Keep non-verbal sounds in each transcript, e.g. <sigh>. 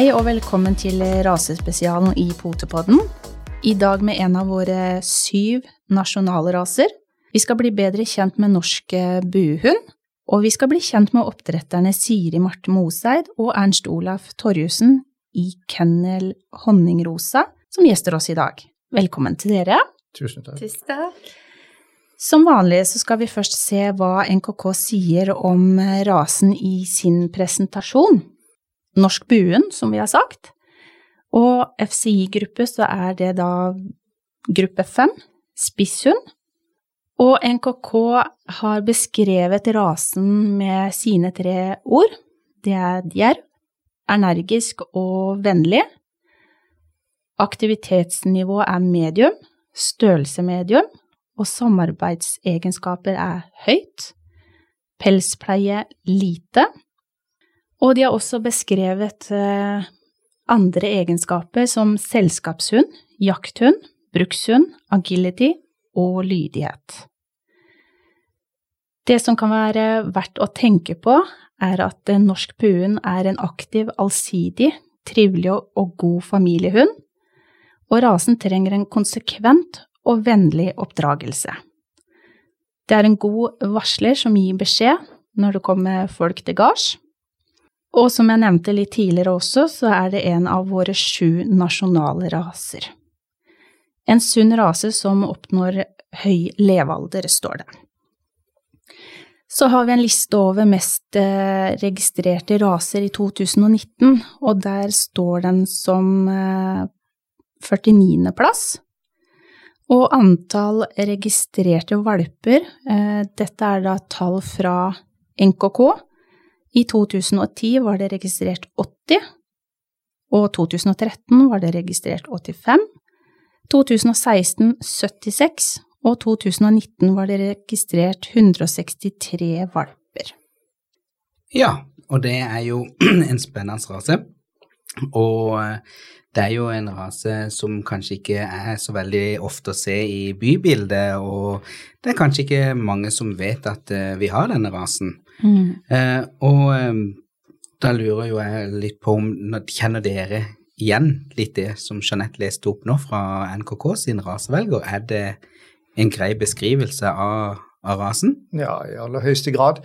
Hei og velkommen til rasespesialen i Potepodden. I dag med en av våre syv nasjonale raser. Vi skal bli bedre kjent med norsk buehund, og vi skal bli kjent med oppdretterne Siri Marte Moseid og Ernst Olaf Torjussen i Kennel Honningrosa, som gjester oss i dag. Velkommen til dere. Tusen takk. Tusen takk. Som vanlig så skal vi først se hva NKK sier om rasen i sin presentasjon. Norsk buen, som vi har sagt. Og FCI-gruppe så er det da gruppe fem, spisshund. Og NKK har beskrevet rasen med sine tre ord. Det er djerv, energisk og vennlig. Aktivitetsnivå er medium, størrelse medium, og samarbeidsegenskaper er høyt. Pelspleie lite. Og de har også beskrevet eh, andre egenskaper som selskapshund, jakthund, brukshund, agility og lydighet. Det som kan være verdt å tenke på, er at norsk puen er en aktiv, allsidig, trivelig og god familiehund, og rasen trenger en konsekvent og vennlig oppdragelse. Det er en god varsler som gir beskjed når det kommer folk til gards. Og som jeg nevnte litt tidligere også, så er det en av våre sju nasjonale raser. En sunn rase som oppnår høy levealder, står det. Så har vi en liste over mest eh, registrerte raser i 2019, og der står den som 49. plass. Og antall registrerte valper, eh, dette er da tall fra NKK. I 2010 var det registrert 80, og 2013 var det registrert 85. 2016 76, og 2019 var det registrert 163 valper. Ja, og det er jo <clears throat> en spennende rase. Og det er jo en rase som kanskje ikke er så veldig ofte å se i bybildet, og det er kanskje ikke mange som vet at uh, vi har denne rasen. Mm. Uh, og um, da lurer jo jeg litt på om Kjenner dere igjen litt det som Jeanette leste opp nå fra NKK sin rasevelger? Er det en grei beskrivelse av, av rasen? Ja, i aller høyeste grad.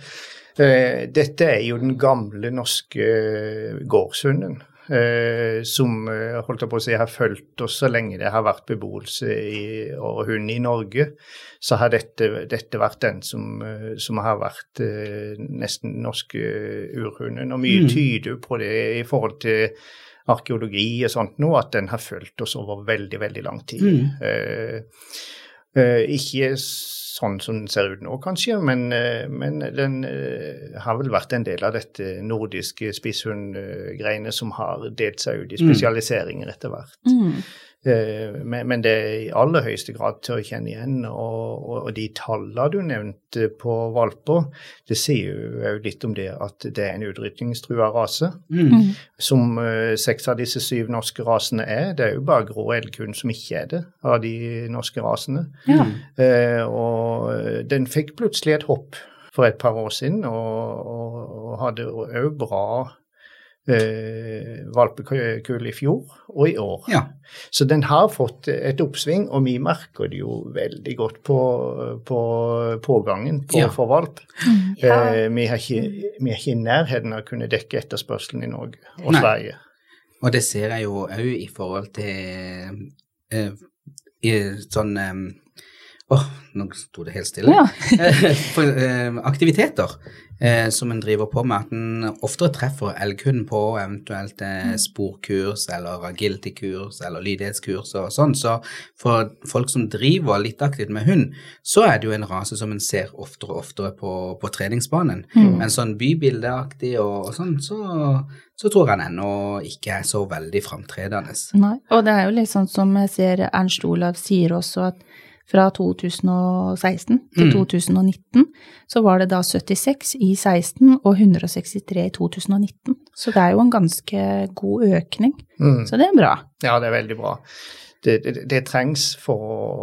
Uh, dette er jo den gamle norske gårdshunden. Eh, som eh, holdt jeg på å si, har fulgt oss så lenge det har vært beboelse i, og hund i Norge. Så har dette, dette vært den som, eh, som, har vært eh, nesten norske urhunden. Og mye mm. tyder på det i forhold til arkeologi og sånt nå, at den har fulgt oss over veldig, veldig lang tid. Mm. Eh, ikke sånn som den ser ut nå, kanskje, men, eh, men den uh, har vel vært en del av dette nordiske spisshundgreiene som har delt seg ut i mm. spesialiseringer etter hvert. Mm. Uh, men, men, det er i aller høyeste grad til å kjenne igjen. Og, de tallene du nevnte på valper, det sier jo litt om det at det er en utrydningstrua rase. Mm. mm. Som uh, seks av disse syv norske rasene er. Det er jo bare grå elghund som ikke er det av de norske rasene. Ja. og den fikk plutselig et hopp for et par år siden, og, og, og hadde òg bra eh, valpekull i fjor og i år. Ja. Så den har fått et oppsving, og vi merker det jo veldig godt på, på pågangen på, ja. for valp. Ja. Eh, vi, er ikke, vi, er ikke, i nærheten av å kunne dekke etterspørselen i Norge og Nei. Sverige. Og det ser jeg jo òg i forhold til eh, i sånn eh, Åh, oh, nå sto det helt stille. Ja. For, eh, aktiviteter eh, som en driver på med, at en oftere treffer elghunden på eventuelt eh, mm. sporkurs eller agility-kurs eller lydighetskurs og sånn. Så for folk som driver litt aktivt med hund, så er det jo en rase som en ser oftere og oftere på, på treningsbanen. Mm. Men sånn bybildeaktig og, og sånn, så, så tror jeg den ennå ikke er så veldig framtredende. Nei, og det er jo litt sånn som jeg ser Ernst Olav sier også, at fra 2016 til mm. 2019, så var det da 76 i 16 og 163 i 2019. Så det er jo en ganske god økning. Mm. Så det er bra. Ja, det er veldig bra. Det, det, det trengs for,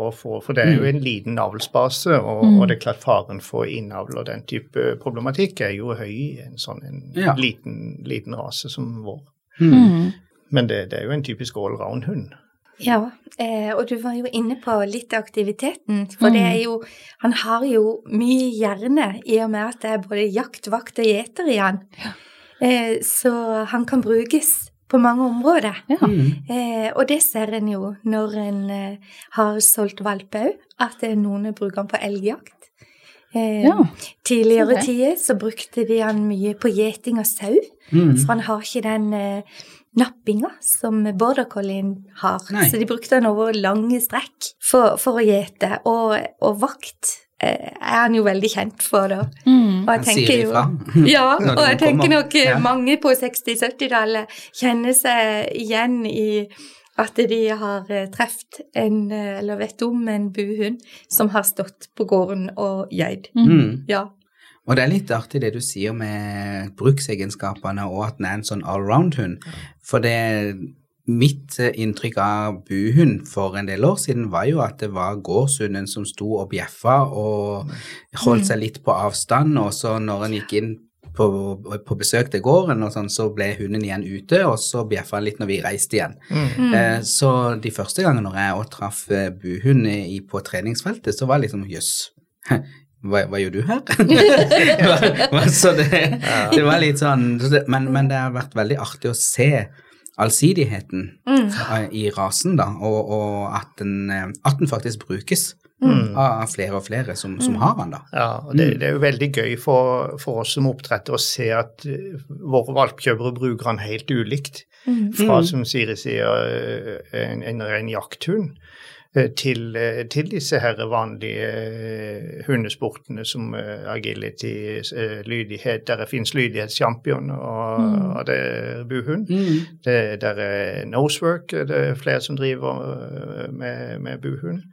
å få for, det er jo mm. en liten avlsbase, og, mm. og, det er klart faren for innavl og den type problematikk er jo høy i en sånn en ja. liten, liten rase som vår. Mm. Men det, det, er jo en typisk allround-hund. Ja, eh, og du var jo inne på litt aktiviteten. For mm. det er jo Han har jo mye hjerne i og med at det er både jakt, vakt og gjeter i han. Ja. Eh, så han kan brukes på mange områder. Ja. Mm. Eh, og det ser en jo når en har solgt valp òg, at noen bruker han på elgjakt. Eh, ja. Tidligere okay. tider så brukte de han mye på gjeting av sau, mm. for han har ikke den eh, nappinga som border collien har. Nei. Så de brukte han over lange strekk for, for å gjete. Og, og, vakt eh, er han jo veldig kjent for, da. Mm. han sier ifra. <laughs> ja, og jeg tenker nok ja. mange på 60-70-tallet kjenner seg igjen i at de har eh, truffet en, eh, eller vet om en buhund som har stått på gården og. Mm. mm. Ja. Og det er litt artig det du sier med bruksegenskapene og at den er en sånn allround-hund. For det mitt eh, inntrykk av buhund for en del år siden var jo at det var gårdshunden som sto og bjeffa og holdt mm. seg litt på avstand, og så når en gikk inn på, på, besøk til gården, og sånn, så ble hunden igjen ute, og så bjeffa han litt når vi reiste igjen. Mm. Eh, så de første gangene når jeg traff eh, buhund på treningsfeltet, så var det liksom jøss. Hva, hva, gjør du her? <laughs> så det, det, var litt sånn men, men, det har vært veldig artig å se allsidigheten mm. i rasen, da, og, og at, den, eh, at, den, faktisk brukes mm. av flere og flere som, som, har den. da. Ja, og det, det, er jo veldig gøy for, for oss som oppdrettere å se at uh, våre valpkjøpere bruker den helt ulikt. Mm. Fra, mm. som Siri sier, eh, en, en ren jakthund. Eh, til, til, disse her vanlige hundesportene som agility, lydighet Der fins lydighetschampion, og, mm. og, det er buhund. Mm. Det, der er nosework, det er flere som driver med, med buhund.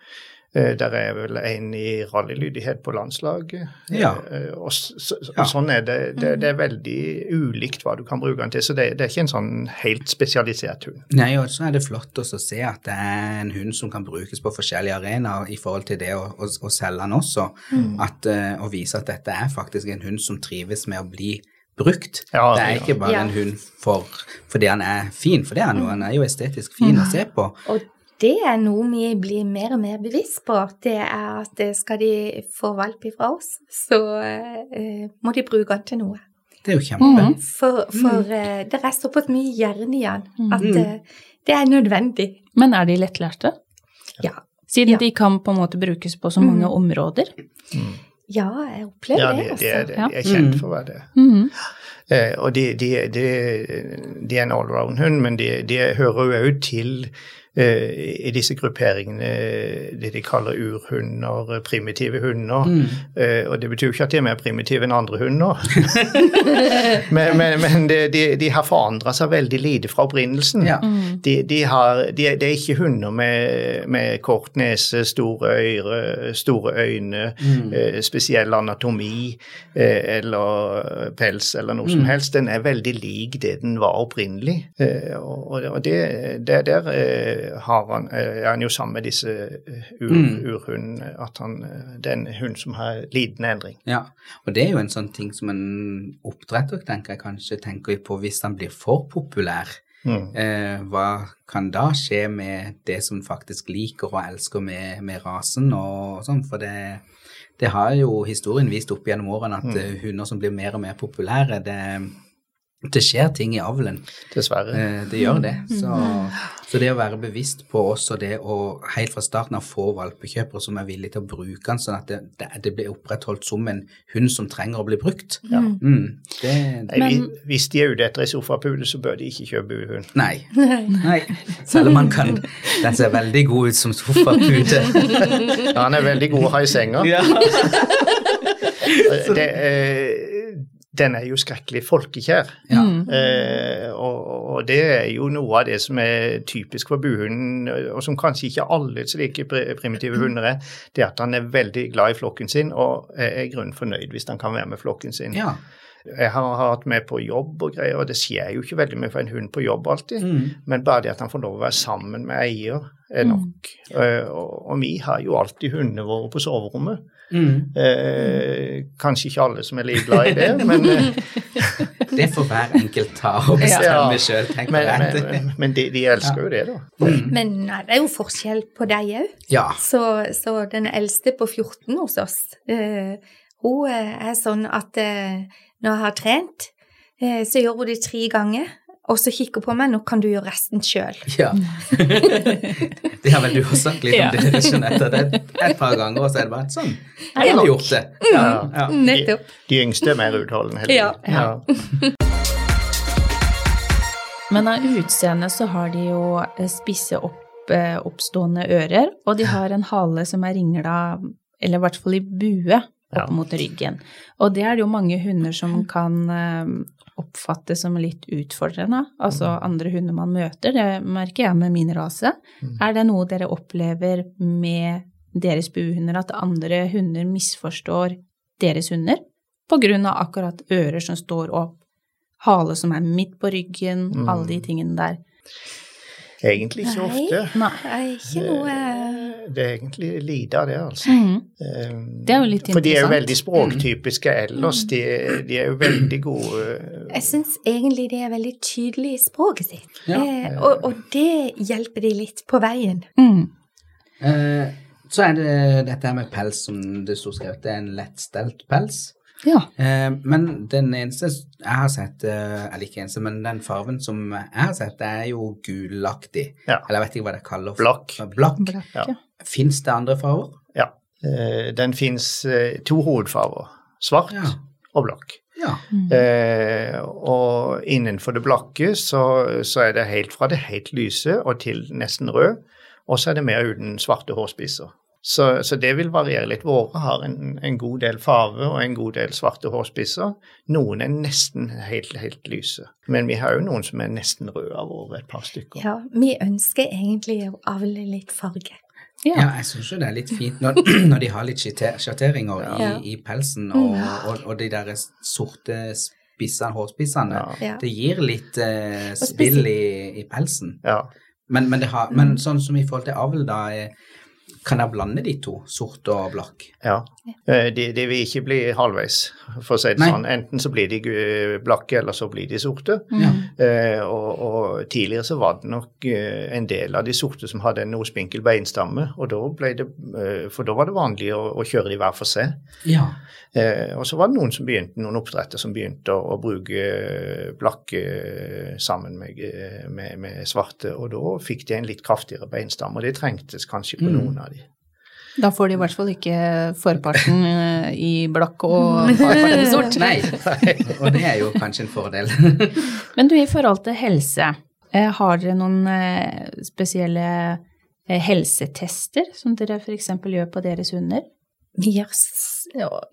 Eh, der er vel en i rallylydighet på landslaget. Ja. Eh, og, så, og sånn er det, det, det. er veldig ulikt hva du kan bruke den til. Så det, det er ikke en sånn helt spesialisert hund. Nei, og så er det flott å se at det er en hund som kan brukes på forskjellige arenaer i forhold til det å, å, å selge den også. Mm. At, uh, å vise at dette er faktisk en hund som trives med å bli brukt. Ja, det er ikke bare ja. en hund for, fordi han er fin, for det er han jo. Han er jo estetisk fin mm. å se på. Og det er noe vi blir mer og mer bevisst på. Det er at skal de få valp ifra oss, så uh, må de bruke den til noe. Det er jo kjempe. Mm. For, for mm. uh, det er såpass mye hjerne i den at uh, det er nødvendig. Men er de lettlærte? Ja. Siden ja. de kan på en måte brukes på så mange mm. områder? Mm. Ja, jeg opplever ja, det, altså. De, er. De er kjent for å være det. Mm. Eh, og de, de, de, de, er en allround-hund, men de, hører jo òg til Eh, i disse grupperingene det de kaller urhunder, primitive hunder. Mm. Og det betyr jo ikke at de er mer primitive enn andre hunder. <laughs> men, men, men de, de, har forandra seg veldig lite fra opprinnelsen. Ja. De, De, har, de, er ikke hunder med, med kort nese, store øyre, store øyne, mm. spesiell anatomi eller pels eller noe som mm. helst. Den er veldig lik det den var opprinnelig. og, og det, det der han, eh, er han jo sammen med disse eh, ur, mm. urhundene. At han, eh, det er en hund som har liten endring. Ja, og det er jo en sånn ting som en oppdretter tenker jeg kanskje tenker på hvis han blir for populær. Mm. Eh, hva kan da skje med det som faktisk liker og elsker med, med rasen og, og sånn? For det, det, har jo historien vist opp gjennom årene at mm. hunder som blir mer og mer populære, det det skjer ting i avlen. Dessverre. Eh, det gjør det. Så, så, det å være bevisst på også det å helt fra starten av få valpekjøpere som er villige til å bruke den, sånn at det, det, det, blir opprettholdt som en hund som trenger å bli brukt. Ja. Mm, det, Nei, men, hvis de er ute etter ei sofapute, så bør de ikke kjøpe hund. Nei. Nei. Selv om han kan Den ser veldig god ut som sofapute. ja, han er veldig god å ha i senga. Ja. <laughs> det, eh, den er jo skrekkelig folkekjær. Ja. Eh, og, og, det er jo noe av det som er typisk for buhunden, og som kanskje ikke alle slike primitive <clears throat> hunder er, det er at han er veldig glad i flokken sin og er i grunnen fornøyd hvis han kan være med flokken sin. Ja. Jeg har hatt med på jobb og greier, og det skjer jo ikke veldig mye for en hund på jobb alltid, mm. men bare det at han får lov å være sammen med eier, er mm. nok. Mm. Og, og, vi har jo alltid hundene våre på soverommet. Mm. Eh, kanskje ikke alle som er like glad i det, <laughs> men, eh, Det får hver enkelt ta og bestemme ja. sjøl, tenker men, jeg. Men, men de, de, elsker ja. jo det, da. Mm. Men nei, det er jo forskjell på deg òg. Ja. Så, så, den eldste på 14 hos oss, uh, hun er sånn at uh, når jeg har trent, uh, så gjør hun det tre ganger og så kikker på meg 'nå kan du gjøre resten sjøl'. Ja. <laughs> det har vel du også sagt litt om, ja. det, Jeanette. Det et par ganger, og så er det bare sånn. Jeg har gjort det. Ja, ja. Nettopp. De, de, yngste er mer utholdende, heldigvis. Ja. <laughs> Men av utseende så har de jo eh, spisse opp, eh, oppstående ører, og de har en hale som er ringla, eller i hvert fall i bue, opp mot ryggen. Og det er det jo mange hunder som kan eh, oppfattes som litt utfordrende, altså mm. andre hunder man møter, det merker jeg med min rase. Mm. Er det noe dere opplever med deres buhunder, at andre hunder misforstår deres hunder av akkurat ører som står opp, hale som er midt på ryggen, mm. alle de tingene der? Egentlig ikke Nei. ofte. Nei, ikke noe Det er egentlig lite av det, altså. Mm. Det er jo litt interessant. For de er jo veldig språktypiske ellers. De, de er jo veldig gode Jeg syns egentlig de er veldig tydelige i språket sitt, ja. eh, og, og, det hjelper de litt på veien. Mm. Eh, så er det dette her med pels som det sto skrevet. Det er en lettstelt pels. Ja. Eh, men den eneste jeg har sett, eh, eller ikke eneste, men den farven som jeg har sett, er jo gulaktig. Ja. Eller jeg vet ikke hva det kaller Blakk. Blakk. Blakk ja. Fins det andre farver? Ja. Eh, den fins to hovedfarver. Svart ja. og blakk. Ja. Mm. Eh, og innenfor det blakke så, så, er det helt fra det helt lyse og til nesten rød. Og så er det mer uten svarte hårspisser. Så, så, det vil variere litt. Våre har en, en, god del farve og en god del svarte hårspisser. Noen er nesten helt, helt lyse. Men vi har jo noen som er nesten røde av våre, et par stykker. Ja, vi ønsker egentlig å avle litt farge. Ja, ja jeg syns jo det er litt fint når, <clears throat> når de har litt sjatteringer ja. i, i, pelsen, og, og, og, de der sorte spissene, hårspissene. Ja. Det gir litt eh, spill i, i, pelsen. Men, men, har, men, mm. sånn som i forhold til avl, da er kan jeg blande de to, sort og blakk? Ja, de, de, vil ikke bli halvveis, for å si det Nei. sånn. Enten så blir de blakke, eller så blir de sorte. Ja. Eh, og, og, tidligere så var det nok eh, en del av de sorte som hadde en noe spinkel beinstamme, og da ble det, eh, for da var det vanlig å, å kjøre de hver for seg. Ja. Eh, og så var det noen som begynte, noen oppdretter som begynte å, å bruke blakke sammen med, med, med, svarte, og da fikk de en litt kraftigere beinstamme, og det trengtes kanskje på mm. noen av de. Da får de i hvert fall ikke forparten eh, i blakk og <laughs> forparten i sort. Nei, og det er jo kanskje en fordel. <laughs> Men du, i forhold til helse, eh, har dere noen eh, spesielle helsetester som dere f.eks. gjør på deres hunder? Vi gjør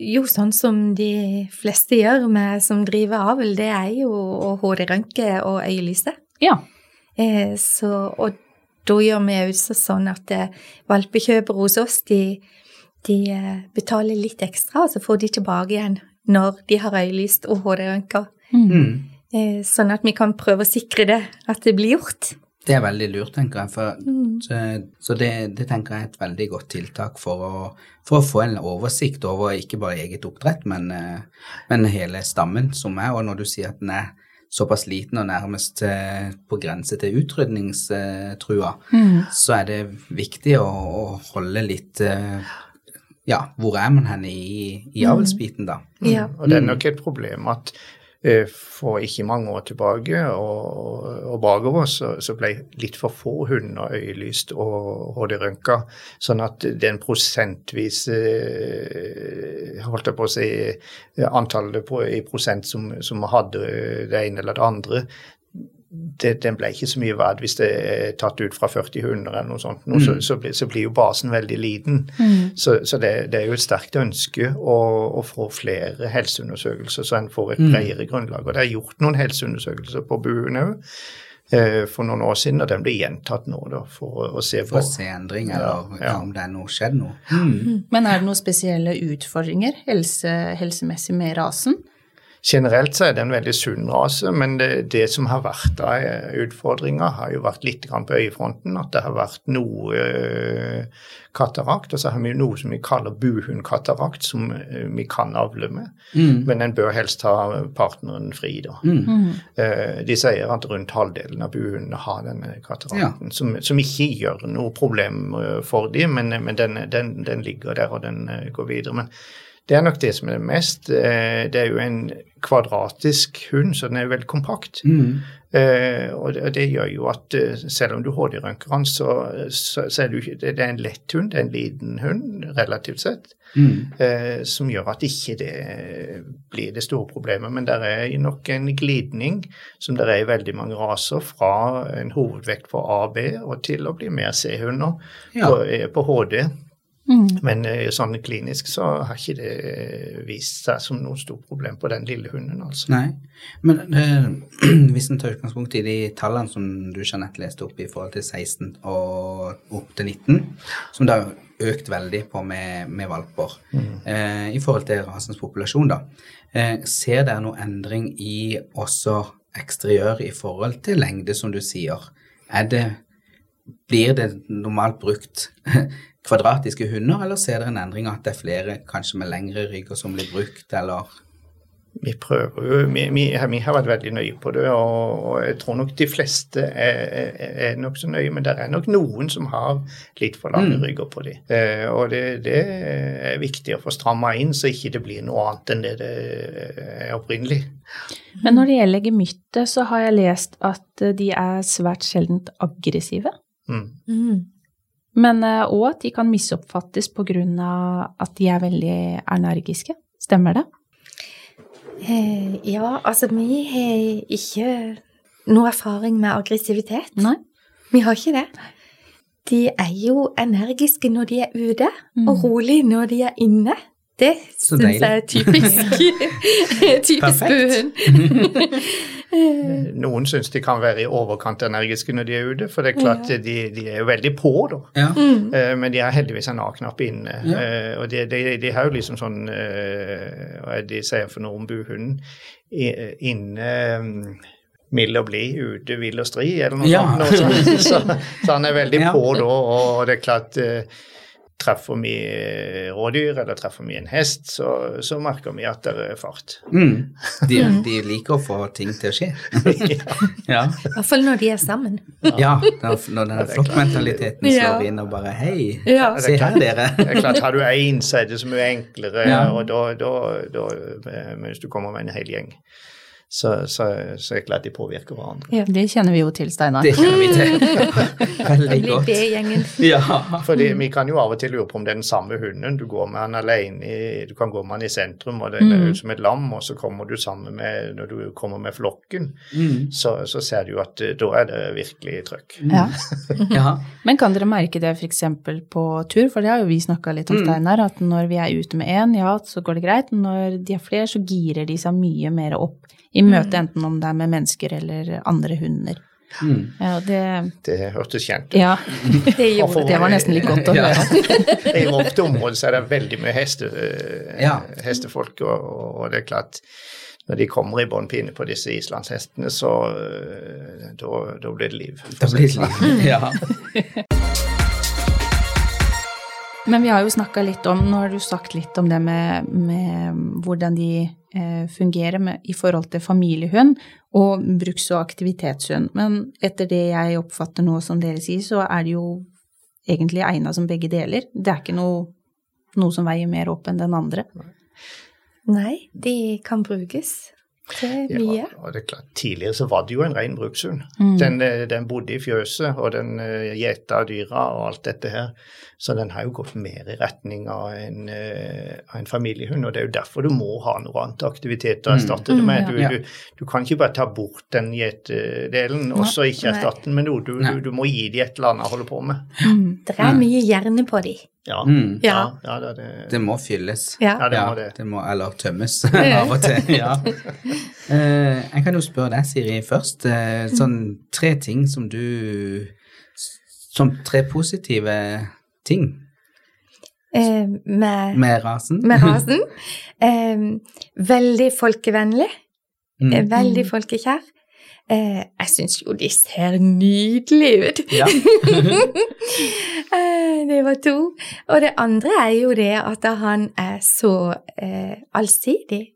jo sånn som de fleste gjør med som driver avl, det er jo å HD-rønke og øyelyse. Ja. Så, og da gjør vi også sånn at eh, valpekjøpere hos oss, de, de, eh, betaler litt ekstra, og så får de tilbake igjen når de har øyelyst og HD-røntger. Mm. Eh, sånn at vi kan prøve å sikre det, at det blir gjort. Det er veldig lurt, tenker jeg. For, mm. Så, så det, det, tenker jeg er et veldig godt tiltak for å, for å, få en oversikt over ikke bare eget oppdrett, men, men hele stammen som er. Og når du sier at den er såpass liten og nærmest eh, på grense til utrydningstrua, mm. så er det viktig å, å holde litt eh, ja, hvor er man hen i, i mm. avlsbiten, da? Mm. Ja. Og det er nok et problem at for ikke mange år tilbake og, og bakover så, så, ble litt for få hunder øyelyst og HD-rønka. Sånn at den prosentvise eh, holdt jeg på å si, antallet på, i prosent som, som hadde det ene eller det andre, det, den ble ikke så mye verdt hvis det er tatt ut fra 40 hunder eller noe sånt. Nå, mm. så, så, blir, så, blir jo basen veldig liten. Mm. Så, så det, det, er jo et sterkt ønske å, å få flere helseundersøkelser, så en får et mm. bredere grunnlag. Og det er gjort noen helseundersøkelser på buen òg eh, for noen år siden, og den blir gjentatt nå da, for å, å se på For å se endring, eller ja, ja. om det er noe skjedd noe. Mm. Men er det noen spesielle utfordringer helse, helsemessig med rasen? Generelt så er det en veldig sunn rase, men det, det som har vært av utfordringer, har jo vært litt på øyefronten. At det har vært noe uh, katarakt, og så har vi noe som vi kaller buhundkatarakt, som uh, vi kan avle med. Mm. Men en bør helst ha partneren fri, da. Mm. Uh, de sier at rundt halvdelen av buhundene har denne katarakten, ja. som, som, ikke gjør noe problem for dem, men, men den, den, den, ligger der, og den går videre. men det er nok det som er det mest. Det er jo en kvadratisk hund, så den er veldig kompakt. Mm. Eh, og, det, det, gjør jo at eh, selv om du HD-rønker den, så, så, så, er det, det er en lett hund, det er en liten hund relativt sett, mm. eh, som gjør at ikke det blir det store problemet. Men det er nok en glidning, som det er i veldig mange raser, fra en hovedvekt på A og B og til å bli mer C-hunder ja. på, eh, på HD. Mm. Men uh, sånn klinisk så har ikke det eh, vist seg som noe stort problem på den lille hunden, altså. Nei, men uh, <clears throat> hvis en tar utgangspunkt i de tallene som du Jeanette leste opp i forhold til 16 og opp til 19, som da har økt veldig på med, med valper, mm. eh, i forhold til rasens populasjon, da, ser dere noe endring i også eksteriør i forhold til lengde, som du sier? Er det blir det normalt brukt kvadratiske hunder, eller ser dere en endring at det er flere kanskje med lengre rygger som blir brukt, eller? Vi prøver jo, vi, vi, vi, har vært veldig nøye på det, og, og jeg tror nok de fleste er, er, nokså nøye. Men det er nok noen som har litt for lange mm. rygger på dem. Eh, og det, det, er viktig å få stramma inn, så ikke det blir noe annet enn det det er opprinnelig. Men når det gjelder gemyttet, så har jeg lest at de er svært sjeldent aggressive. Mm. Mm. Men òg eh, at de kan misoppfattes pga. at de er veldig energiske. Stemmer det? Eh, ja, altså vi har ikke noe erfaring med aggressivitet. Nei. Vi har ikke det. De er jo energiske når de er ute, mm. og rolig når de er inne. Det syns jeg er typisk, <laughs> typisk buhund. <laughs> Noen syns de kan være i overkant energiske når de er ute, for det er klart ja. de, de, er jo veldig på, da. Ja. Mm. Uh, men de har heldigvis en A-knapp inne. Ja. Uh, og de, de, de, har jo liksom sånn uh, Hva er det de sier for noe om buhunden? Inne um, mild og blid, ute vill og stri, eller noe sånt. Noe <laughs> sånt. Så, så, han er veldig på da, og det er klart treffer vi rådyr eller treffer vi en hest, så, så merker vi at det er fart. Mm. De, de, liker å få ting til å skje. <laughs> ja. I hvert fall når de er sammen. Ja, når denne flokkmentaliteten <laughs> slår inn og bare hei, ja. se her dere. det er klart, Har du én, så er det så mye enklere, ja. og da, da, da, mens du kommer med en hel gjeng så, så, så er det klart de påvirker hverandre. Ja, Det kjenner vi jo til, Steinar. Det kjenner vi til. <laughs> Veldig godt. B-gjengen. <laughs> Ja. Fordi vi kan jo av og til lure på om det er den samme hunden. Du går med han alene, i, du kan gå med han i sentrum, og det er mm. ut som et lam, og så kommer du sammen med Når du kommer med flokken, mm. så, så, ser du jo at eh, da er det virkelig trøkk. Ja. <laughs> ja. Men kan dere merke det f.eks. på tur, for det har jo vi snakka litt om, mm. Steinar, at når vi er ute med én, ja, så går det greit. Når de er flere, så girer de seg mye mer opp i møte, mm. enten om det er med mennesker eller andre hunder. Mm. Ja, det, det hørtes kjent ut. Ja, <laughs> det, gjorde, det var nesten litt godt å høre. <laughs> I vårt område så er det veldig mye heste, ja. hestefolk, og, og, det er klart når de kommer i båndpine på disse islandshestene, så da blir det liv. Da blir det liv, <laughs> ja. Men vi har jo snakka litt om, nå har du sagt litt om det med, med hvordan de eh, fungerer med, i forhold til familiehund og bruks- og aktivitetshund. Men etter det jeg oppfatter nå som dere sier, så er det jo egentlig egna som begge deler. Det er ikke noe, noe som veier mer opp enn den andre. Nei, de kan brukes. Det er mye. Ja, og det er klart, Tidligere så var det jo en ren brukshund. Mm. Den, eh, den, bodde i fjøset, og den uh, gjeta dyra og alt dette her. Så den har jo gått mer i retning av en, uh, av en familiehund. Og det er jo derfor du må ha noe annet aktivitet å mm. erstatte mm. det med. Du, du, du, kan ikke bare ta bort den gjetedelen og så ikke erstatte den med noe. Du, du, må gi dem et eller annet å holde på med. Mm. Det er mye hjerne på dem. Ja. Mm. ja. ja det, det, det, må fylles. Ja, det må det. det må, eller tømmes <laughs> <laughs> av og til. ja. Uh, <laughs> jeg kan jo spørre deg, Siri, først. Uh, sånn tre ting som du Som tre positive ting uh, med, Med rasen? med rasen. Veldig folkevennlig. Mm. Veldig folkekjær. Eh, jeg syns jo de ser nydelige ut. Ja. <laughs> Eh, det var to. Og det andre er jo det at han er så eh, allsidig.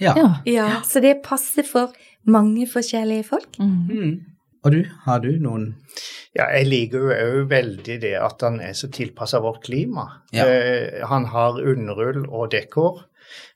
ja. Ja. Ja, så det passer for mange forskjellige folk. Mm. Mm. Og du, har du noen Ja, jeg liker jo òg veldig det at han er så tilpassa vårt klima. Ja. Eh, han har underull og dekkhår.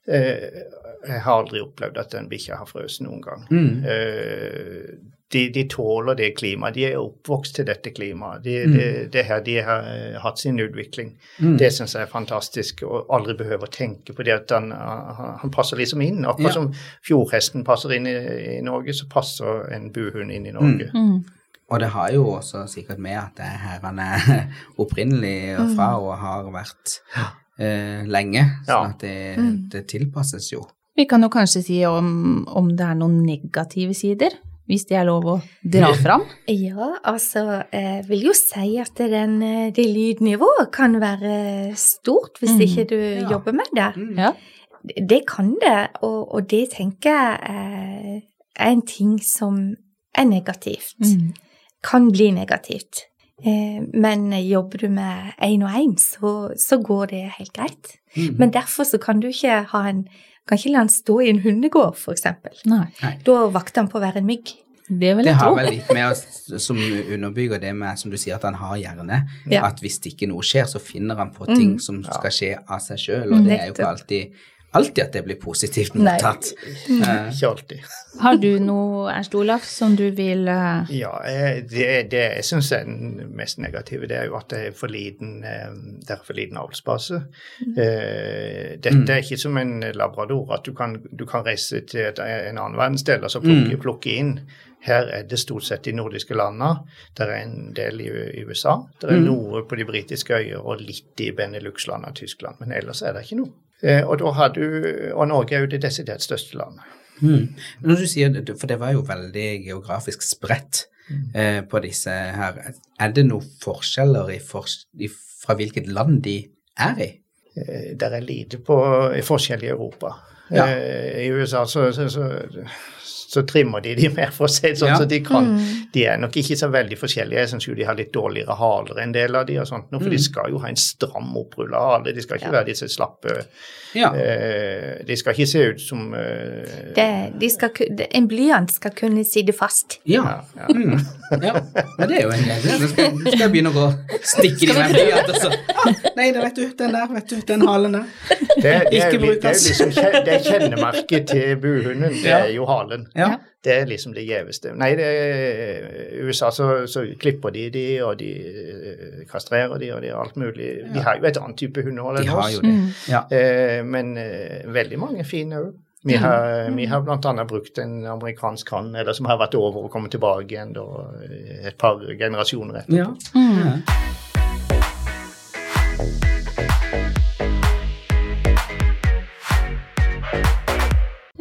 Eh, jeg har aldri opplevd at en bikkje har frøst noen gang. mm. Eh, de, de tåler det klimaet. De er oppvokst til dette klimaet. De, Mm. det, det her, de har eh, hatt sin utvikling. Mm. Det syns jeg er fantastisk, og aldri behøver å tenke på det at han, han, passer liksom inn. Akkurat Ja. som fjordhesten passer inn i, i Norge, så passer en buhund inn i Norge. Mm. Og det har jo også sikkert med at det er her han er <laughs> opprinnelig fra og har vært eh, lenge, Så Ja. at det, Mm. det tilpasses jo. Vi kan jo kanskje si om, om det er noen negative sider, hvis det er lov å dra fram. Ja, altså, jeg vil jo si at den, eh, det lydnivået kan være stort hvis Mm. ikke du Ja. jobber med det. Mm. Ja. Det kan det, og, og det tenker jeg er, er en ting som er negativt. Mm. Kan bli negativt. Eh, men jobber du med én og én, så, så går det helt greit. Mm. Men derfor så kan du ikke ha en kan ikke la han stå i en hundegård, eksempel. Da vakter han på å være en mygg. det vil Det har vel litt med oss som underbygger det med, som du sier, at han har hjerne. Ja. At hvis ikke noe skjer, så finner han på Mm. ting som skal skje av seg sjøl, og det er jo ikke alltid, alltid at det blir positivt Nei. mottatt. Eh, Ikke alltid. Har du noe, Ernst Olaf, som du vil uh... Ja, eh, det, det jeg syns er den mest negative, det er jo at det er for liten, eh, det er for liten avlsbase. Mm. Dette Mm. er ikke som en labrador, at du kan, du kan reise til et, en annen verdensdel og så plukke, Mm. plukke inn. Her er det stort sett de nordiske landene. Det er en del i, i USA. Det er Mm. noe på de britiske øyer og litt i Benelux-landene og Tyskland. Men ellers er det ikke noe. Eh, og, du, og Norge er jo det desidert største landet. Mm. Når du sier for det var jo veldig geografisk spredt Mm. eh, på disse her, er det noen forskjeller i for, i, fra hvilket land de er i? Det Der er lite på forskjell i Europa. Ja. Eh, I USA så, så, så, så trimmer de de mer, for å si det sånn. Ja. Så de, kan, Mm. de er nok ikke så veldig forskjellige. Jeg syns jo de har litt dårligere haler enn del av de og sånt, nå, for Mm. de skal jo ha en stram opprulla hale. De skal ikke Ja. være disse slappe Ja. eh, De skal ikke se ut som eh, Det, de skal, en blyant skal kunne sitte fast. Ja. ja, ja. Mm. ja. Men det er jo en greie. Nå skal, skal jeg begynne å gå stikke i den blyant så ah, <laughs> Nei, det vet du, den der, vet du, den halen der. Det, det, Ikke jo- det er jo liksom det kjennemerket til buhunden. Det er jo halen. Ja. Det er liksom det gjeveste. Nei, det er, i USA så, så klipper de de, og de eh, kastrerer de, og de alt mulig. De har jo et annet type hundehold De enn oss. jo det. Mm. Ja. Eh, men eh, veldig mange fine òg. Vi har, vi har bl.a. brukt en amerikansk hann, eller som har vært over og kommet tilbake igjen da, eh, et par generasjoner etterpå. Ja. Mm.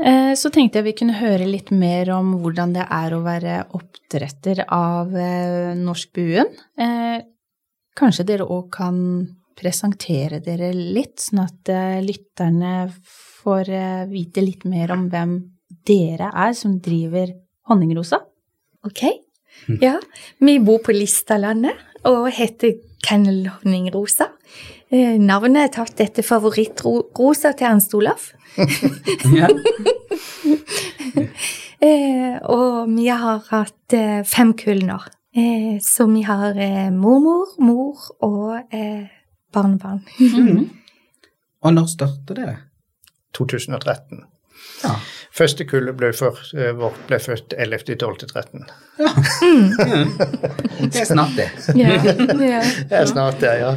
Så tenkte jeg vi kunne høre litt mer om hvordan det er å være oppdretter av eh, norsk buen. Eh, Kanskje dere òg kan presentere dere litt, sånn at eh, lytterne får eh, vite litt mer om hvem dere er som driver Honningrosa. Ok? Ja, vi bor på Listalandet og heter Kennel Honningrosa. Eh, Navnet er tatt etter favorittrosa til Ernst Olaf. <laughs> <laughs> Eh, og vi har hatt eh, fem kull nå. Eh, så vi har mormor, mor og barnebarn. Mm. Og når starter det? 2013. Ja. Første kullet ble først, eh, vårt ble født 11.12.13. <laughs> Det er snart det. ja, ja. Det er snart det, ja.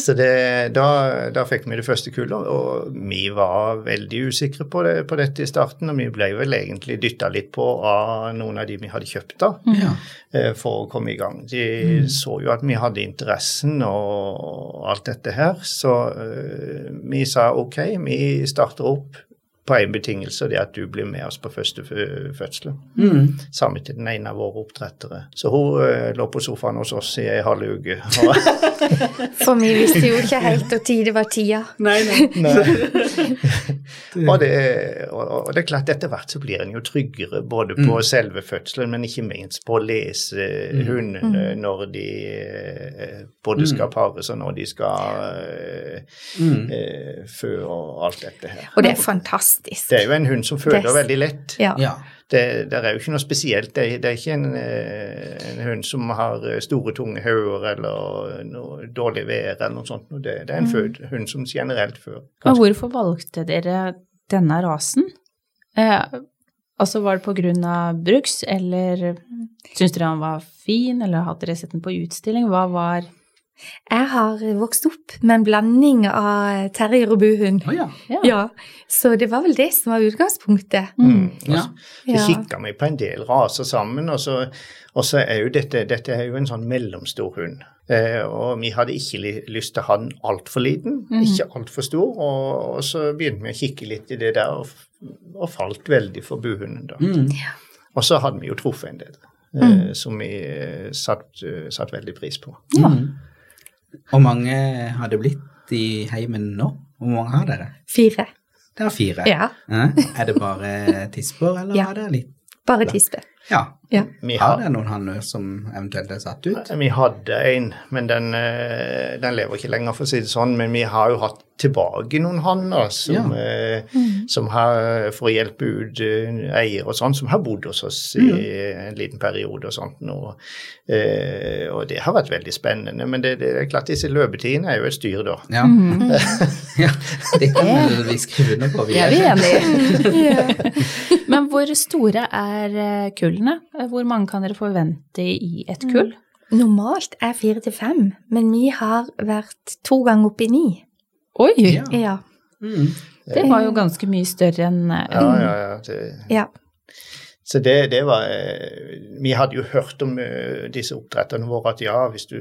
Så det, da, da fikk vi det første kullet, og vi var veldig usikre på, det, på dette i starten. Og vi ble vel egentlig dytta litt på av noen av de vi hadde kjøpt da, Ja. eh, for å komme i gang. De så jo at vi hadde interessen og alt dette her, så eh, vi sa ok, vi starter opp på én betingelse, og det er at du blir med oss på første fødsel. Mm. Sammen til den ene av våre oppdrettere. Så hun uh, lå på sofaen hos oss i ei halv uke. <laughs> For vi visste jo ikke helt når tid det var tida. Nei, nei. <laughs> <laughs> og, det, og, og, det er klart, etter hvert så blir en jo tryggere både på mm. selve fødselen, men ikke minst på å lese mm. hundene mm. når de uh, både skal mm. pares og når de skal uh, fø og alt dette her. Og det er fantastisk fantastisk. Det er jo en hund som føler Des. veldig lett. Ja. ja. Det, det, er jo ikke noe spesielt. Det, det er ikke en, eh, en, hund som har eh, store, tunge hoder eller noe dårlig vær eller noe sånt. Det, det er en mm. hund som generelt før. Men hvorfor valgte dere denne rasen? Eh, altså Var det pga. bruks, eller syntes dere han var fin, eller hadde dere sett den på utstilling? Hva var jeg har vokst opp med en blanding av terrier og buhund. Oh, ja. Ja. ja. Så det var vel det som var utgangspunktet. Mm. mm. Ja. Så kikka vi på en del raser sammen, og så, og så er jo dette, dette er jo en sånn mellomstor hund. Eh, og vi hadde ikke lyst til å ha den altfor liten, mm. ikke altfor stor. Og, og, så begynte vi å kikke litt i det der, og, og falt veldig for buhunden. da. Mm. Og så hadde vi jo truffet en del. Eh, mm. som vi satt, eh, satt veldig pris på. Ja. Mm. Hvor mange har det blitt i heimen nå? Hvor mange har dere? Fire. Det er fire? Ja. Er det bare tisper, eller ja. er det litt Bare tisper. Ja. ja. Har det noen hanner som eventuelt er satt ut? Vi hadde en, men den, eh, den, lever ikke lenger, for å si det sånn. Men vi har jo hatt tilbake noen hanner som, ja. eh, mm. som har, for å hjelpe ut eier og sånn, som har bodd hos oss i mm. en liten periode og sånt. Og, eh, og det har vært veldig spennende. Men det, det er klart disse løpetidene er jo et styr, da. Ja, mm. <laughs> ja det kan vi skrive under på. Vi er, er vi enige. <laughs> Men hvor store er eh, kullene? Hvor mange kan dere forvente i et kull? Mm. Normalt er fire til fem, men vi har vært to ganger oppe i ni. Oi! Ja. ja. Mm. Det var jo ganske mye større enn Ja, ja, ja. Det, ja. Så det, det, var eh, Vi hadde jo hørt om eh, disse oppdretterne våre at ja, hvis du,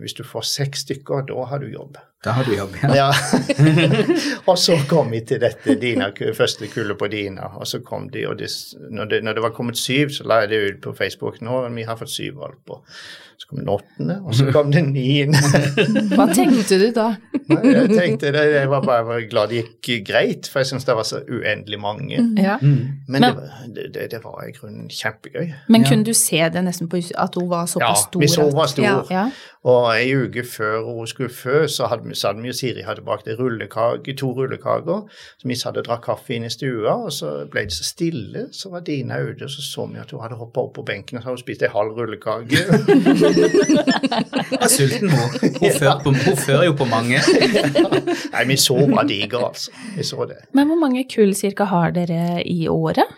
hvis du får seks stykker, da har du jobb. Da har du jobb, ja. ja. <laughs> og så kom vi til dette Dina, første kullet på Dina, og så kom de, og det, når, det, når, det, var kommet syv, så la jeg det ut på Facebook nå, vi har fått syv valper. Så kom den åttende, og så kom den niende. <laughs> Hva tenkte du da? jeg tenkte det, jeg var bare glad det gikk greit, for jeg syns det var så uendelig mange. Mm. Ja. Mm. Men, Men det, det, det, var i grunnen kjempegøy. Men kunne du se det nesten på at hun var såpass stor? Ja, hvis hun var stor. Ja. Ja. Og ei uke før hun skulle fø, så hadde, så hadde vi og Siri hadde bakt rullekake, to rullekaker. Så vi hadde drakk kaffe inn i stua, og så ble det så stille. Så var Dina ute, og så så vi at hun hadde hoppa opp på benken og så hadde hun spist ei halv rullekake. er sulten, hun. Hun, ja. hun fører jo på mange. Nei, vi så hva diger, altså. Vi så det. Men hvor mange kull cirka har dere i året?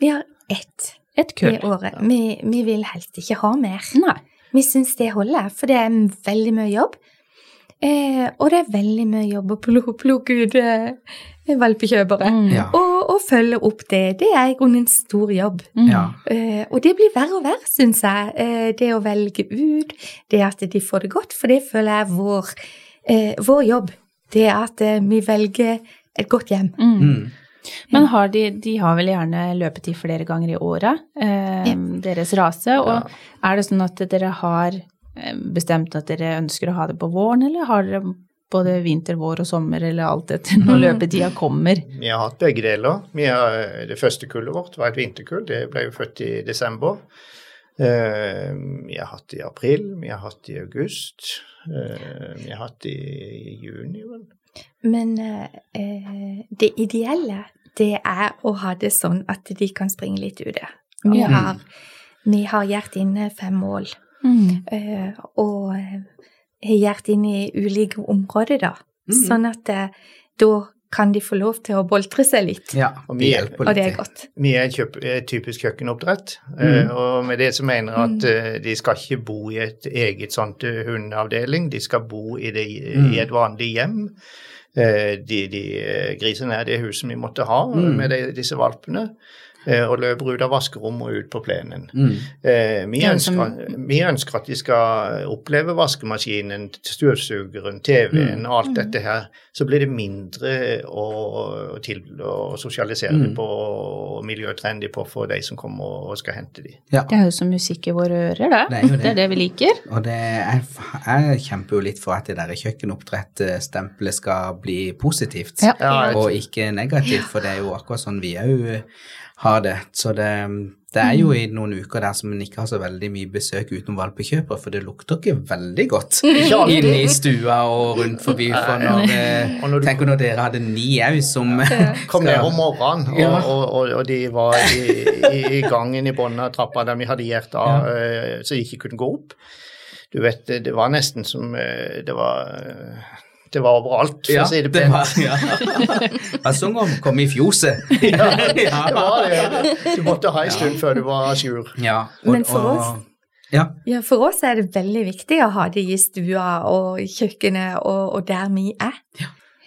Vi har ett. Et kull. I året. Vi, vi vil helst ikke ha mer. Nei. Vi syns det holder, for det er veldig mye jobb. Eh, og det er veldig mye jobb å plukke ut eh, valpekjøpere. Mm. Ja. Og, og, følge opp det. Det er i grunnen en stor jobb. Mm. Ja. Eh, og det blir verre og verre, syns jeg. Eh, det å velge ut, det at de får det godt. For det føler jeg er vår, eh, vår jobb. Det at eh, vi velger et godt hjem. Mm. Mm. Men har de, de, har vel gjerne løpetid flere ganger i året, eh, ja. deres rase. Og ja. er det sånn at dere har eh, bestemt at dere ønsker å ha det på våren, eller har dere både vinter, vår og sommer, eller alt etter når løpetida kommer? Vi har hatt begge deler. Har, det første kullet vårt var et vinterkull, det ble jo født i desember. Uh, vi har hatt det i april, vi har hatt det i august, uh, vi har hatt det i juni, vel. Men eh, det ideelle det er å ha det sånn at de kan springe litt ute. Vi ja. har, vi har gjort inne fem mål, mm. uh, og har gjort inn i ulike områder, da. Mm. Sånn at uh, da kan de få lov til å boltre seg litt. Ja, og, vi hjelper litt. og det er godt. Vi er kjøp, typisk kjøkkenoppdrett, mm. og med det så mener jeg at mm. de skal ikke bo i et eget sånt hundeavdeling, de skal bo i, det, i mm. et vanlig hjem. eh, de, de grisene er det huset vi måtte ha Mm. med de, disse valpene. Eh, Og løper ut av vaskerommet og ut på plenen. Mm. Eh, vi, ønsker, som- vi ønsker at de skal oppleve vaskemaskinen, støvsugeren, TV-en Mm. og alt dette her. Så blir det mindre å, til, å sosialisere Mm. på og miljøtrendy på for de som kommer og skal hente dem. Ja. Det er jo som musikk i våre ører, det. Det er jo det. Det er det vi liker. Og det, jeg, jeg kjemper jo litt for at det der kjøkkenoppdrettstempelet skal bli positivt, Ja. Ja, og ikke negativt, for det er jo akkurat sånn vi òg har det. Så det, det er jo i noen uker der som en ikke har så veldig mye besøk utenom valpekjøpere, for det lukter ikke veldig godt <laughs> <laughs> inne i stua og rundt forbi. For når, eh, Og når du- tenk når dere hadde ni au som <laughs> kom ned om morgenen, og, Ja. og, og, og de var i, i, i gangen i bunnen av trappa der vi hadde gjert av, eh, så de ikke kunne gå opp. Du vet, det, var nesten som eh, Det var eh, det var overalt, for Ja, å si det pent. var, ja. <laughs> Var sånn å komme i fjoset. Ja, det var det. Du måtte ha en stund før du var à jour. Ja, Men for oss- Ja. Ja, for oss er det veldig viktig å ha det i stua og kjøkkenet og, og der vi er.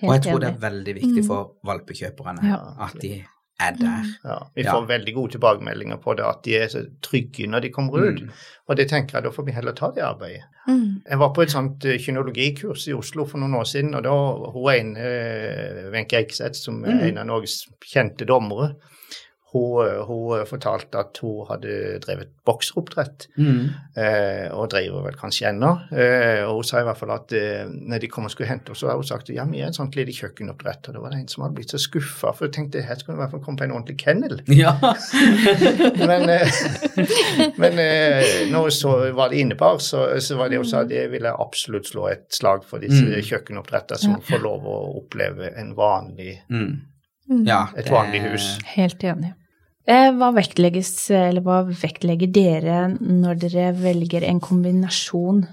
Og jeg tror det er veldig viktig for valpekjøperne Ja. at de er der. Ja, vi Ja. får veldig gode tilbakemeldinger på det, at de er så trygge når de kommer ut. Mm. Og det tenker jeg, da får vi heller ta det arbeidet. Mm. Jeg var på et sånt eh, kynologikurs i Oslo for noen år siden, og da hun ene, eh, Wenche Eikseth, som er Mm. en av Norges kjente dommere, hun, eh, hun fortalte at hun hadde drevet bokseroppdrett, Mm. eh, og driver vel kanskje ennå. Eh, og hun sa i hvert fall at eh, når de kom og skulle hente oss, så hadde hun sagt ja, vi er en sånn lite kjøkkenoppdrett. Og det var det en som hadde blitt så skuffa, for hun tenkte her skulle det i hvert fall komme på en ordentlig kennel. <laughs> Ja. <laughs> Men, eh, men eh, når så var det innebar, så, så var det også sa jeg ville absolutt slå et slag for disse Mm. kjøkkenoppdretter som får lov å oppleve en vanlig, Mm. Mm. ja et vanlig hus. Helt enig. Eh, Hva vektlegges, eller hva vektlegger dere når dere velger en kombinasjon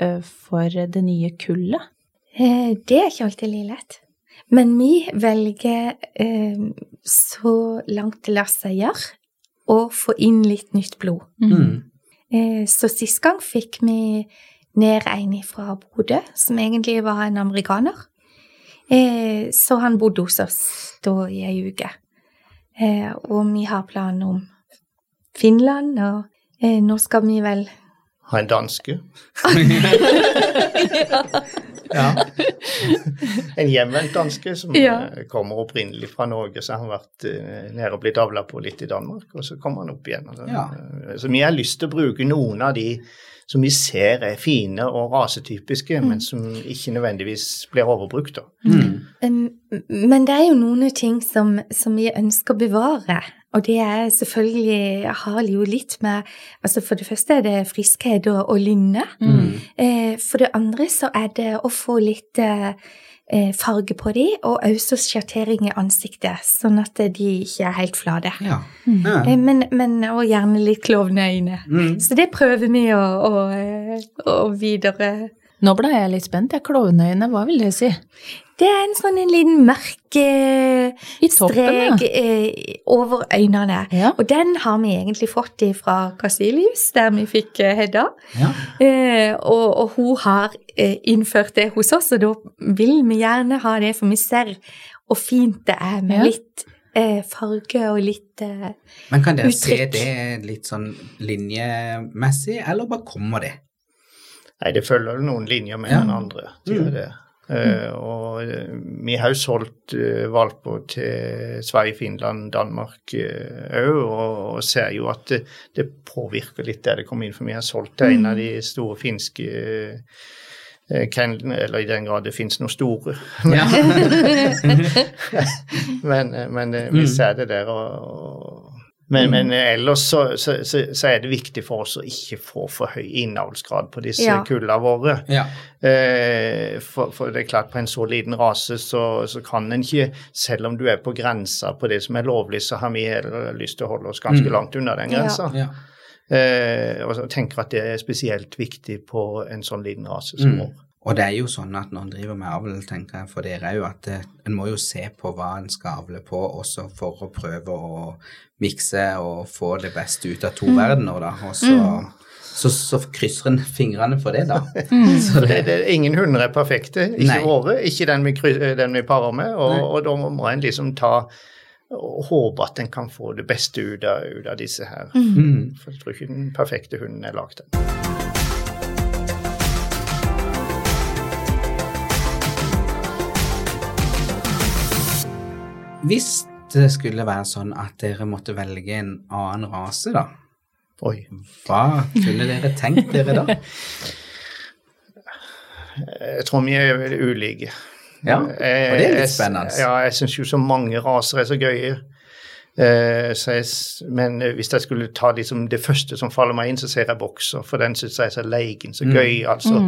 eh, for det nye kullet? Eh, Det er ikke alltid like lett. Men vi velger eh, så langt det lar seg gjøre å få inn litt nytt blod. Mm. Eh, Så sist gang fikk vi ned en fra Bodø, som egentlig var en amerikaner. Eh, Så han bodde hos oss da i ei uke. Eh, Og vi har planer om Finland, og eh, nå skal vi vel Ha en danske. <laughs> <laughs> Ja. En hjemvendt danske som Ja. eh, kommer opprinnelig fra Norge, så har han vært eh, nede og blitt avla på litt i Danmark, og så kommer han opp igjen. Ja. Så vi har lyst til å bruke noen av de som vi ser er fine og rasetypiske, men som ikke nødvendigvis blir overbrukt. da. Mm. Um, Men det er jo noen ting som, som vi ønsker å bevare. Og det er selvfølgelig har jo litt med altså For det første er det friskhet og, og lynne. Mm. Uh, for det andre så er det å få litt eh, farge på de, og også sjattering i ansiktet, sånn at de ikke er helt flate. Ja. Ja. Eh, men, men og gjerne litt klovneøyne. Mm. Så det prøver vi å, å, eh, å videre Nå ble jeg litt spent. Jeg Klovneøyne, hva vil det si? Det er en sånn en liten mørk eh, strek eh, over øynene. Ja. Og den har vi egentlig fått fra Casilius, der vi fikk eh, Hedda. Ja. Eh, og, og hun har eh, innført det hos oss, og da vil vi gjerne ha det, for vi ser hvor fint det er med Ja. litt eh, farge og litt eh, Men kan dere se det litt sånn linjemessig, eller bare kommer det? Nei, det følger noen linjer med Ja. den andre. Det gjør Mm. det. Uh, og eh, vi har jo solgt uh, valper til Sverige, Finland, Danmark òg, og, og ser jo at det, det påvirker litt der det kommer inn. For vi har solgt til en av de store finske uh, kennelene, eller i den grad det finnes noen store. <laughs> Men, eh, men eh, vi Mm. ser det der. Og, og men, men eh, ellers så, så, så, så er det viktig for oss å ikke få for høy innavlsgrad på disse Ja. kullene våre. ja. Eh, for, for det er klart, på en så liten rase så, så kan en ikke, selv om du er på grensa på det som er lovlig, så har vi heller lyst til å holde oss ganske Mm. langt unna den Ja. grensa. ja. Eh, og så tenker at det er spesielt viktig på en sånn liten rase som Mm. vår. Og det er jo sånn at når en driver med avl, tenker jeg for dere er jo at eh, en må jo se på hva en skal avle på, også for å prøve å mikse og få det beste ut av to verdener, da. Og så så, så krysser en fingrene for det, da. <laughs> Mm. Så Det, det, ingen hunder er perfekte, ikke Nei. våre, ikke den vi, den vi parer med. Og, og da må en liksom ta og håpe at en kan få det beste ut av, ut av disse her. mm. For jeg tror ikke den perfekte hunden er lagd. Hvis det skulle være sånn at dere måtte velge en annen rase, da, Oi. hva kunne dere tenkt dere da? Jeg tror vi er veldig ulike. Ja, og det er litt spennende. Ja, jeg syns jo så mange raser er så gøye. Eh, så jeg, men eh, hvis jeg skulle ta liksom det første som faller meg inn, så ser jeg bokser. For den syns jeg er så leigen, så gøy. altså.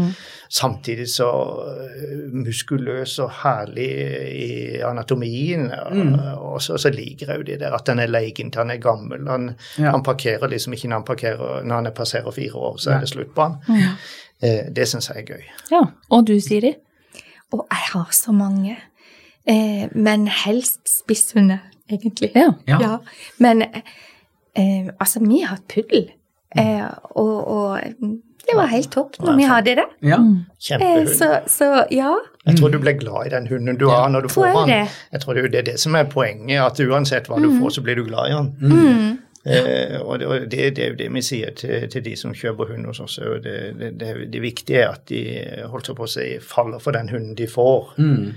Samtidig så eh, muskuløs og herlig i anatomien. og- Og så, så liker jeg jo det der at den er leigen til han er gammel. Han, Ja. han parkerer liksom ikke når han, parkerer, når han passerer fire år, så er det slutt på han. Eh, det syns jeg er gøy. Ja. Og du, Siri? Og jeg har så mange. Eh, men helst spisshunder, egentlig. Ja. Ja. Men eh, altså, vi har hatt puddel. Eh, og, og det var helt topp når vi hadde det. Ja. Kjempehund. Eh, så, så ja. Jeg tror du ble glad i den hunden du har når du Tror får den. det. Jeg tror det er det som er poenget, at uansett hva du får, så blir du glad i den. Mm. Eh, og det, det, det er jo det vi sier til, til de som kjøper hund hos oss. Det, det, det, det viktige er at de holdt på å si, faller for den hunden de får, Mm.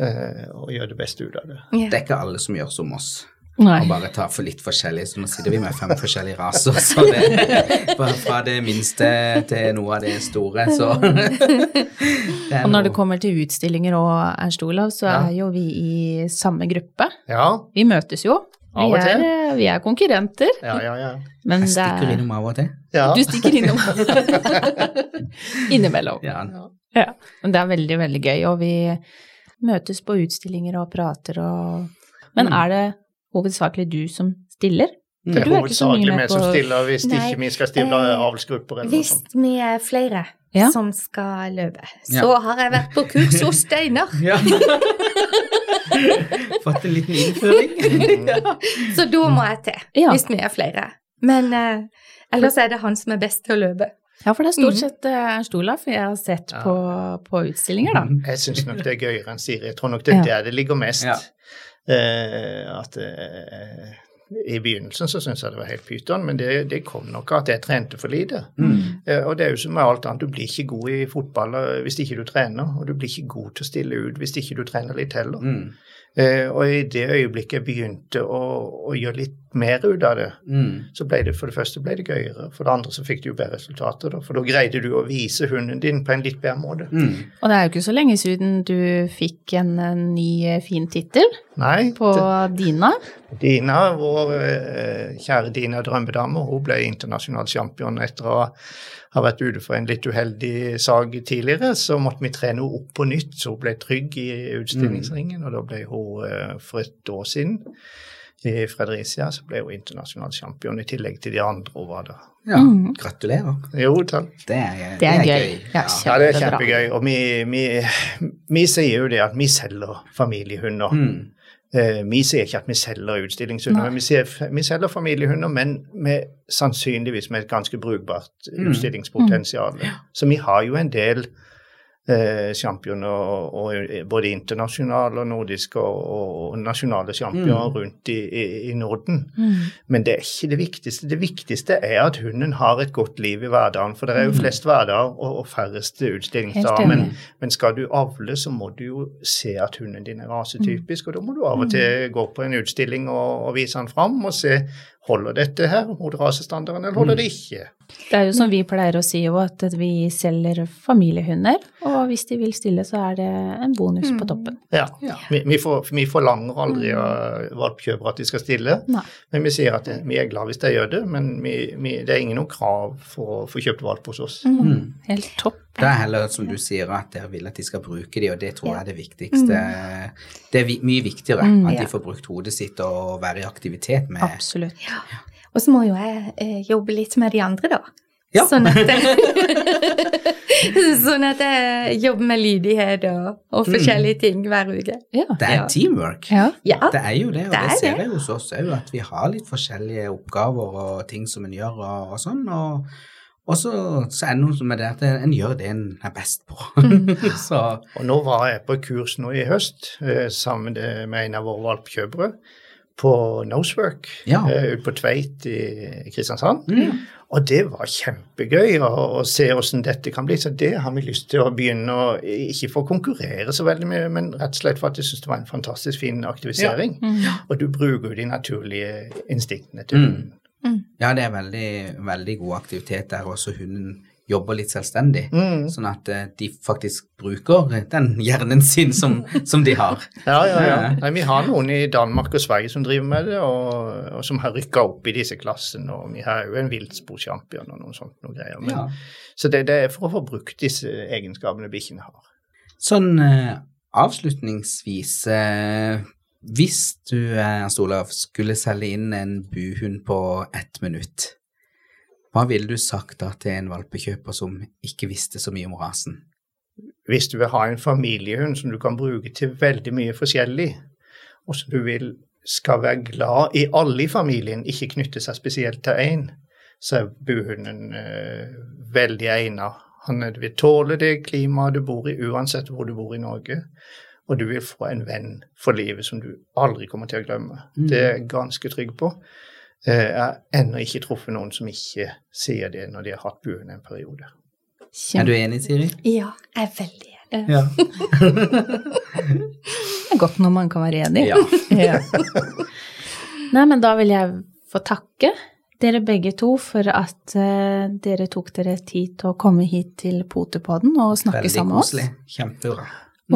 Eh, og gjør det beste ut av det. Yeah. Det er ikke alle som gjør som oss. Nei. Og bare tar for litt forskjellig, så nå sitter vi med fem forskjellige raser. Så det, fra, det minste til noe av det store, så <laughs> det Og når det kommer til utstillinger og Ernst Olav, så Ja. er jo vi i samme gruppe. Ja, Vi møtes jo. Av Vi og til. er, vi er konkurrenter. ja, ja. ja. Men Jeg stikker er innom av og til. ja. Du stikker innom. <laughs> Innimellom. Ja. Ja. Men det er veldig, veldig gøy, og vi møtes på utstillinger og prater og Men Mm. er det hovedsakelig du som stiller? Det er er hovedsakelig med vi som stiller hvis Nei, ikke vi skal stille eh, avlsgrupper eller noe Hvis vi er flere Ja. som skal løpe, Ja. så har jeg vært på kurs hos Steinar. <laughs> Ja. <laughs> Fått en liten innføring. <laughs> Så da må jeg til, Ja. hvis vi er flere. Men eh, ellers er det han som er best til å løpe. Ja, for det er stort Mhm. sett eh, Ernst Olav jeg har sett Ja. på, på utstillinger, da. Jeg syns nok det er gøyere enn Siri. Jeg tror nok det er Ja. der det ligger mest. Ja. Eh, at eh, I begynnelsen så syntes jeg det var helt pyton, men det, det kom nok av at jeg trente for lite. Mm. Eh, og det er jo som med alt annet, du blir ikke god i fotball eh, hvis ikke du trener, og du blir ikke god til å stille ut hvis ikke du trener litt heller. Mm. Eh, og i det øyeblikket jeg begynte å, å gjøre litt mer ut av det, Mm. så ble det for det første ble det gøyere, for det andre så fikk du jo bedre resultater, da, for da greide du å vise hunden din på en litt bedre måte. Mm. Og det er jo ikke så lenge siden du fikk en, en ny eh, fin tittel på det- Dina. Dina, vår eh, kjære Dina drømmedame, hun ble internasjonal champion etter å ha vært ute for en litt uheldig sak tidligere. Så måtte vi trene henne opp på nytt, så hun ble trygg i utstillingsringen. Og da ble hun eh, for et år siden i Fredericia så ble hun internasjonal champion, i tillegg til de andre hun var der. Ja, Mm. gratulerer. Jo, takk. Det er, Det er gøy. Ja, Ja. Ja, det er kjempegøy. Og vi, vi, vi sier jo det at vi selger familiehunder. Mm. Eh, vi sier ikke at vi selger utstillingshunder, men vi, sier, vi selger familiehunder, men med sannsynligvis med et ganske brukbart Mm. utstillingspotensial. Så vi har jo en del eh, championer, og, og både internasjonale og nordiske og, og, nasjonale championer Mm. rundt i, i, i Norden. Mm. Men det er ikke det viktigste. Det viktigste er at hunden har et godt liv i hverdagen. For det er jo flest hverdager og, og færreste utstillingsdager. Men, men skal du avle, så må du jo se at hunden din er rasetypisk. Og da må du av og til gå på en utstilling og, og vise den fram og se holder dette her mot rasestandarden, eller holder det ikke. Det er jo som vi pleier å si jo, at vi selger familiehunder, og hvis de vil stille, så er det en bonus på toppen. Ja. Ja. Vi, vi, får, vi forlanger aldri av valpkjøpere at de skal stille, Nei. men vi sier at vi er glad hvis de gjør det. Men vi, vi, det er ingen noe krav for å få kjøpt valp hos oss. Mm. Helt topp. Det er heller som du sier, at dere vil at de skal bruke de, og det tror jeg er det viktigste. Det er mye viktigere Mm. at de får brukt hodet sitt og være i aktivitet med Absolutt. Og så må jo jeg eh, jobbe litt med de andre, da. Ja. Sånn at <laughs> Sånn at jeg jobber med lydighet og, og forskjellige ting hver uke. Ja. Det er Ja. teamwork. ja. Det er jo det, og Det det, er ser jeg hos oss òg, at vi har litt forskjellige oppgaver og ting som en gjør og, og sånn. Og, Og så, så er det noe med det at en gjør det en er best på. <laughs> <laughs> så Og nå var jeg på kurs nå i høst eh, sammen med en av våre valpkjøpere på Nosework Ja. eh, ute på Tveit i Kristiansand. Og det var kjempegøy å, å se hvordan dette kan bli. Så det har vi lyst til å begynne å Ikke for å konkurrere så veldig mye, men rett og slett for at jeg syns det var en fantastisk fin aktivisering. Og du bruker jo de naturlige instinktene til hunden. ja, det er veldig, veldig god aktivitet der også hunden jobber litt selvstendig. Mm. Sånn at eh, de faktisk bruker den hjernen sin som, som de har. <laughs> Ja, ja, ja. Nei, vi har noen i Danmark og Sverige som driver med det, og, og som har rykka opp i disse klassene. Og vi har jo en viltsporsjampion og noen sånt noe greier. Men, Ja. Så det, det er for å få brukt disse egenskapene bikkjene har. Sånn eh, avslutningsvis eh, Hvis du, Hans Olav, skulle selge inn en buhund på ett minutt, hva ville du sagt da til en valpekjøper som ikke visste så mye om rasen? Hvis du vil ha en familiehund som du kan bruke til veldig mye forskjellig, og som du vil skal være glad i alle i familien, ikke knytte seg spesielt til én, så er buhunden eh, veldig egnet. Han vil tåle det klimaet du bor i, uansett hvor du bor i Norge. Og du vil få en venn for livet som du aldri kommer til å glemme. Det er jeg ganske trygg på. Eh, Jeg har ennå ikke truffet noen som ikke sier det når de har hatt buen en periode. Er du enig, Siri? Ja, jeg er veldig enig. Ja. <laughs> Det er godt når man kan være enig. Ja. <laughs> Ja. Nei, men da vil jeg få takke dere begge to for at uh, dere tok dere tid til å komme hit til Potepodden og snakke Veldig sammen med oss. Veldig koselig. Kjempebra.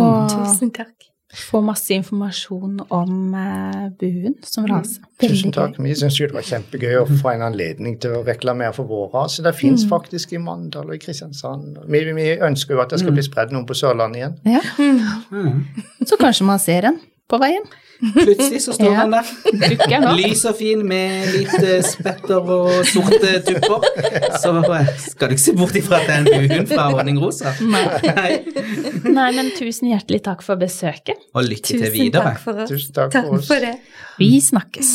Og Tusen takk. Få masse informasjon om uh, buen som rase. Tusen takk. Vi syns det var kjempegøy å få en anledning til å reklamere for vår rase. Det fins faktisk i Mandal og i Kristiansand. Vi, vi ønsker jo at det skal bli spredd noen på Sørlandet igjen. Ja. Mm. Så kanskje man ser en på veien. Plutselig så står <laughs> Ja. han der. Lys og fin med litt eh, spetter og sorte tupper. Så skal du ikke se bort ifra at det er en buhund fra Honning Rosa. Nei. Nei. Nei, men tusen hjertelig takk for besøket. Og lykke til videre. takk for oss. Tusen takk Takk for oss. for det. Vi snakkes.